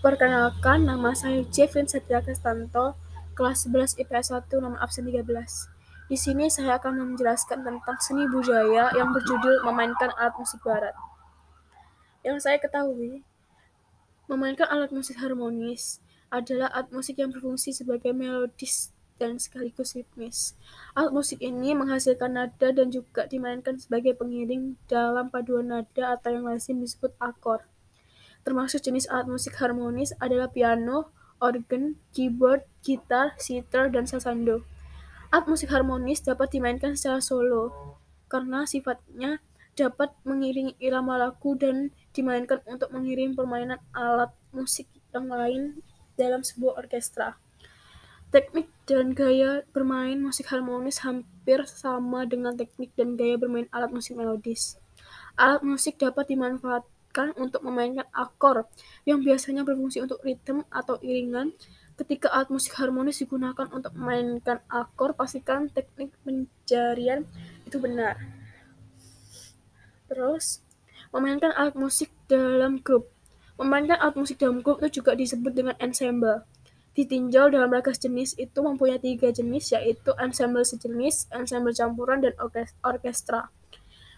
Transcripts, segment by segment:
Perkenalkan, nama saya Jevin Satya Kestanto, kelas 11 IPS 1, nomor absen 13. Di sini saya akan menjelaskan tentang seni budaya yang berjudul memainkan alat musik barat. Yang saya ketahui, memainkan alat musik harmonis adalah alat musik yang berfungsi sebagai melodis dan sekaligus ritmis. Alat musik ini menghasilkan nada dan juga dimainkan sebagai pengiring dalam paduan nada atau yang lazim disebut akor. Termasuk jenis alat musik harmonis adalah piano, organ, keyboard, gitar, sitar, dan sasando. Alat musik harmonis dapat dimainkan secara solo karena sifatnya dapat mengiringi irama lagu dan dimainkan untuk mengiringi permainan alat musik yang lain dalam sebuah orkestra. Teknik dan gaya bermain musik harmonis hampir sama dengan teknik dan gaya bermain alat musik melodis. Alat musik dapat untuk memainkan akor yang biasanya berfungsi untuk ritme atau iringan. Ketika alat musik harmonis digunakan untuk memainkan akor, pastikan teknik penjarian itu benar. Terus, memainkan alat musik dalam grup. Memainkan alat musik dalam grup itu juga disebut dengan ensemble. Ditinjau dalam ragas jenis itu mempunyai tiga jenis, yaitu ensemble sejenis, ensemble campuran, dan orkestra.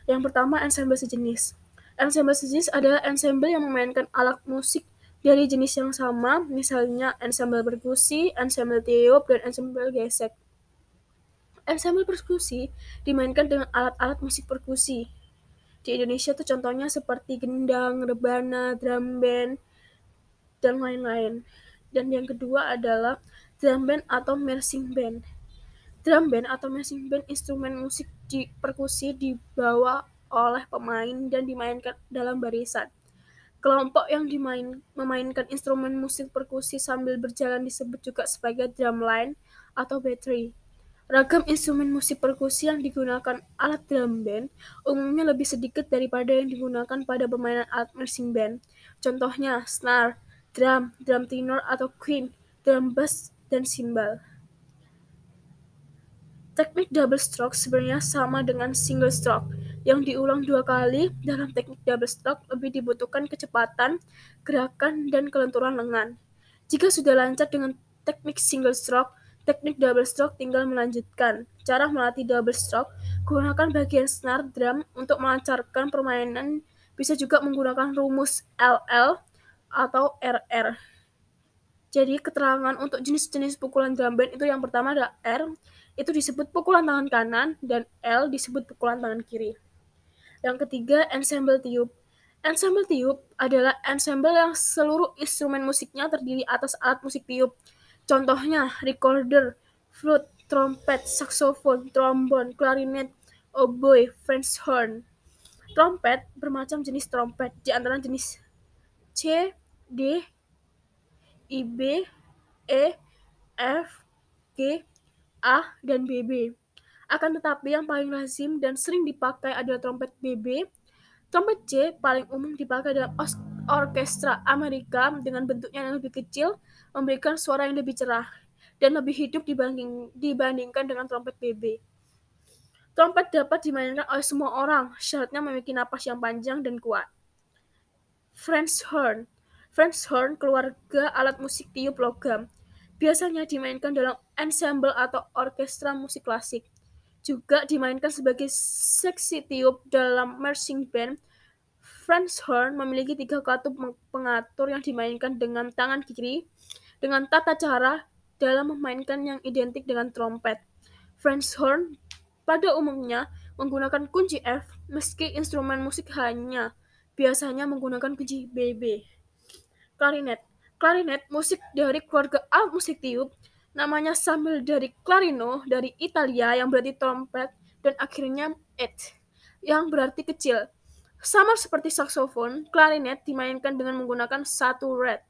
Yang pertama, ensemble sejenis. Ensemble sejenis adalah ensemble yang memainkan alat musik dari jenis yang sama, misalnya ensemble perkusi, ensemble tiup, dan ensemble gesek. Ensemble perkusi dimainkan dengan alat-alat musik perkusi. Di Indonesia tuh contohnya seperti gendang, rebana, drum band, dan lain-lain. Dan yang kedua adalah drum band atau marching band. Drum band atau marching band instrumen musik di perkusi dibawa oleh pemain dan dimainkan dalam barisan. Kelompok yang dimain, memainkan instrumen musik perkusi sambil berjalan disebut juga sebagai drumline atau battery. Ragam instrumen musik perkusi yang digunakan alat drum band umumnya lebih sedikit daripada yang digunakan pada permainan alat marching band. Contohnya snare, drum, drum tenor atau queen, drum bass, dan cymbal. Teknik double stroke sebenarnya sama dengan single stroke yang diulang dua kali, dalam teknik double stroke lebih dibutuhkan kecepatan, gerakan, dan kelenturan lengan. Jika sudah lancar dengan teknik single stroke, teknik double stroke tinggal melanjutkan. Cara melatih double stroke, gunakan bagian snare drum untuk melancarkan permainan, bisa juga menggunakan rumus LL atau RR. Jadi keterangan untuk jenis-jenis pukulan drum band itu yang pertama adalah R, itu disebut pukulan tangan kanan, dan L disebut pukulan tangan kiri. Yang ketiga, ensemble tiup. Ensemble tiup adalah ensemble yang seluruh instrumen musiknya terdiri atas alat musik tiup. Contohnya recorder, flute, trompet, saxophone, trombon, clarinet, oboe, French horn. Trompet bermacam jenis trompet, di antara jenis C, D, I, B, E, F, G, A, dan BB. Akan tetapi yang paling lazim dan sering dipakai adalah trompet BB. Trompet C paling umum dipakai dalam orkestra Amerika dengan bentuknya yang lebih kecil, memberikan suara yang lebih cerah dan lebih hidup dibanding, dibandingkan dengan trompet BB. Trompet dapat dimainkan oleh semua orang, syaratnya memiliki napas yang panjang dan kuat. French horn. French horn keluarga alat musik tiup logam. Biasanya dimainkan dalam ensemble atau orkestra musik klasik juga dimainkan sebagai seksi tiup dalam marching band. Franz Horn memiliki tiga katup pengatur yang dimainkan dengan tangan kiri dengan tata cara dalam memainkan yang identik dengan trompet. Franz Horn pada umumnya menggunakan kunci F meski instrumen musik hanya biasanya menggunakan kunci BB. Klarinet Klarinet musik dari keluarga alat musik tiup namanya sambil dari clarino dari Italia yang berarti trompet dan akhirnya et yang berarti kecil. Sama seperti saksofon, klarinet dimainkan dengan menggunakan satu red.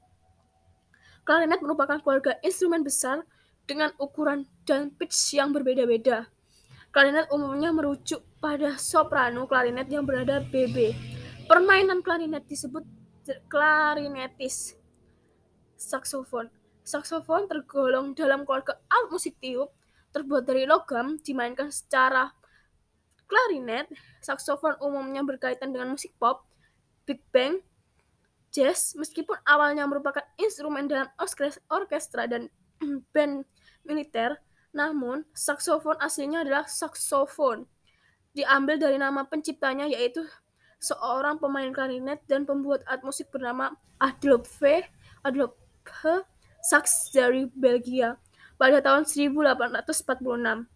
Klarinet merupakan keluarga instrumen besar dengan ukuran dan pitch yang berbeda-beda. Klarinet umumnya merujuk pada soprano klarinet yang berada BB. Permainan klarinet disebut klarinetis. Saksofon Saksofon tergolong dalam keluarga alat musik tiup, terbuat dari logam, dimainkan secara klarinet. Saksofon umumnya berkaitan dengan musik pop, big band, Jazz, meskipun awalnya merupakan instrumen dalam orkestra dan band militer, namun saksofon aslinya adalah saksofon. Diambil dari nama penciptanya yaitu seorang pemain klarinet dan pembuat alat musik bernama Adolphe Adolphe Sax dari Belgia pada tahun 1846.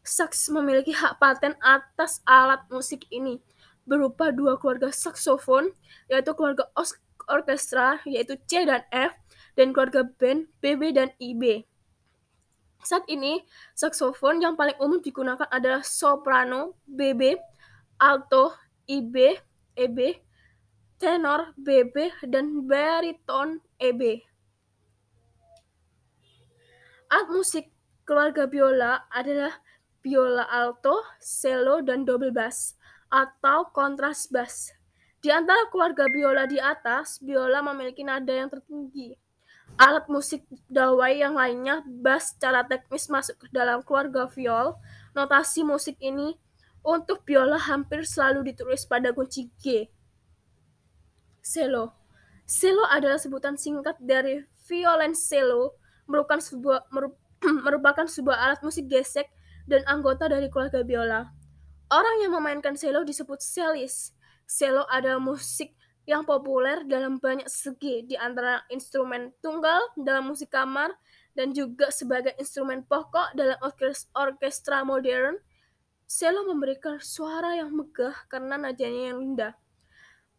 Sax memiliki hak paten atas alat musik ini berupa dua keluarga saksofon, yaitu keluarga orkestra yaitu C dan F dan keluarga band BB dan IB. Saat ini, saksofon yang paling umum digunakan adalah soprano, BB, alto, IB, EB, tenor, BB, dan bariton, EB. Alat musik keluarga biola adalah biola alto, cello, dan double bass atau kontras bass. Di antara keluarga biola di atas, biola memiliki nada yang tertinggi. Alat musik dawai yang lainnya, bass secara teknis masuk ke dalam keluarga viol. Notasi musik ini untuk biola hampir selalu ditulis pada kunci G. Cello. Cello adalah sebutan singkat dari violoncello, merupakan sebuah merupakan sebuah alat musik gesek dan anggota dari keluarga biola. Orang yang memainkan cello disebut cellist. Cello adalah musik yang populer dalam banyak segi, di antara instrumen tunggal dalam musik kamar dan juga sebagai instrumen pokok dalam orkestra modern. Cello memberikan suara yang megah karena nadanya yang indah.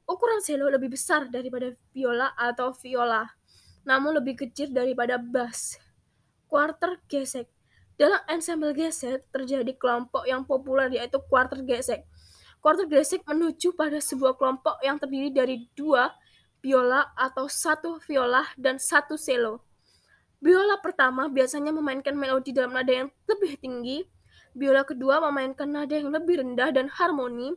Ukuran cello lebih besar daripada viola atau viola, namun lebih kecil daripada bass. Quarter gesek. Dalam ensemble gesek terjadi kelompok yang populer yaitu quarter gesek Quarter gesek menuju pada sebuah kelompok yang terdiri dari dua biola atau satu viola dan satu cello. Biola pertama biasanya memainkan melodi dalam nada yang lebih tinggi, biola kedua memainkan nada yang lebih rendah dan harmoni.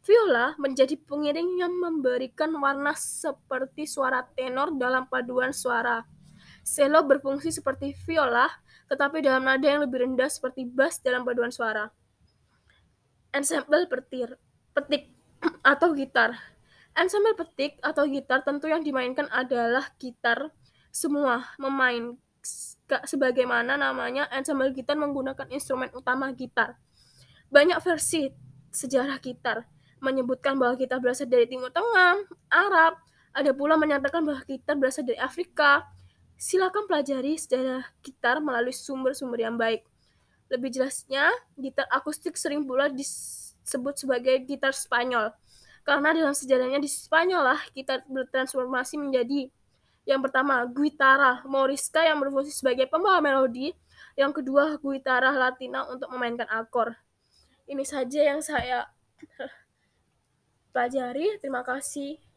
Viola menjadi pengiring yang memberikan warna seperti suara tenor dalam paduan suara. Cello berfungsi seperti viola, tetapi dalam nada yang lebih rendah seperti bass dalam paduan suara ensemble petir, petik atau gitar. Ensemble petik atau gitar tentu yang dimainkan adalah gitar semua memain sebagaimana namanya ensemble gitar menggunakan instrumen utama gitar. Banyak versi sejarah gitar menyebutkan bahwa gitar berasal dari Timur Tengah, Arab, ada pula menyatakan bahwa gitar berasal dari Afrika. Silakan pelajari sejarah gitar melalui sumber-sumber yang baik. Lebih jelasnya, gitar akustik sering pula disebut sebagai gitar Spanyol. Karena dalam sejarahnya di Spanyol lah gitar bertransformasi menjadi yang pertama, guitarra morisca yang berfungsi sebagai pembawa melodi. Yang kedua, guitarra latina untuk memainkan akor. Ini saja yang saya pelajari. Terima kasih.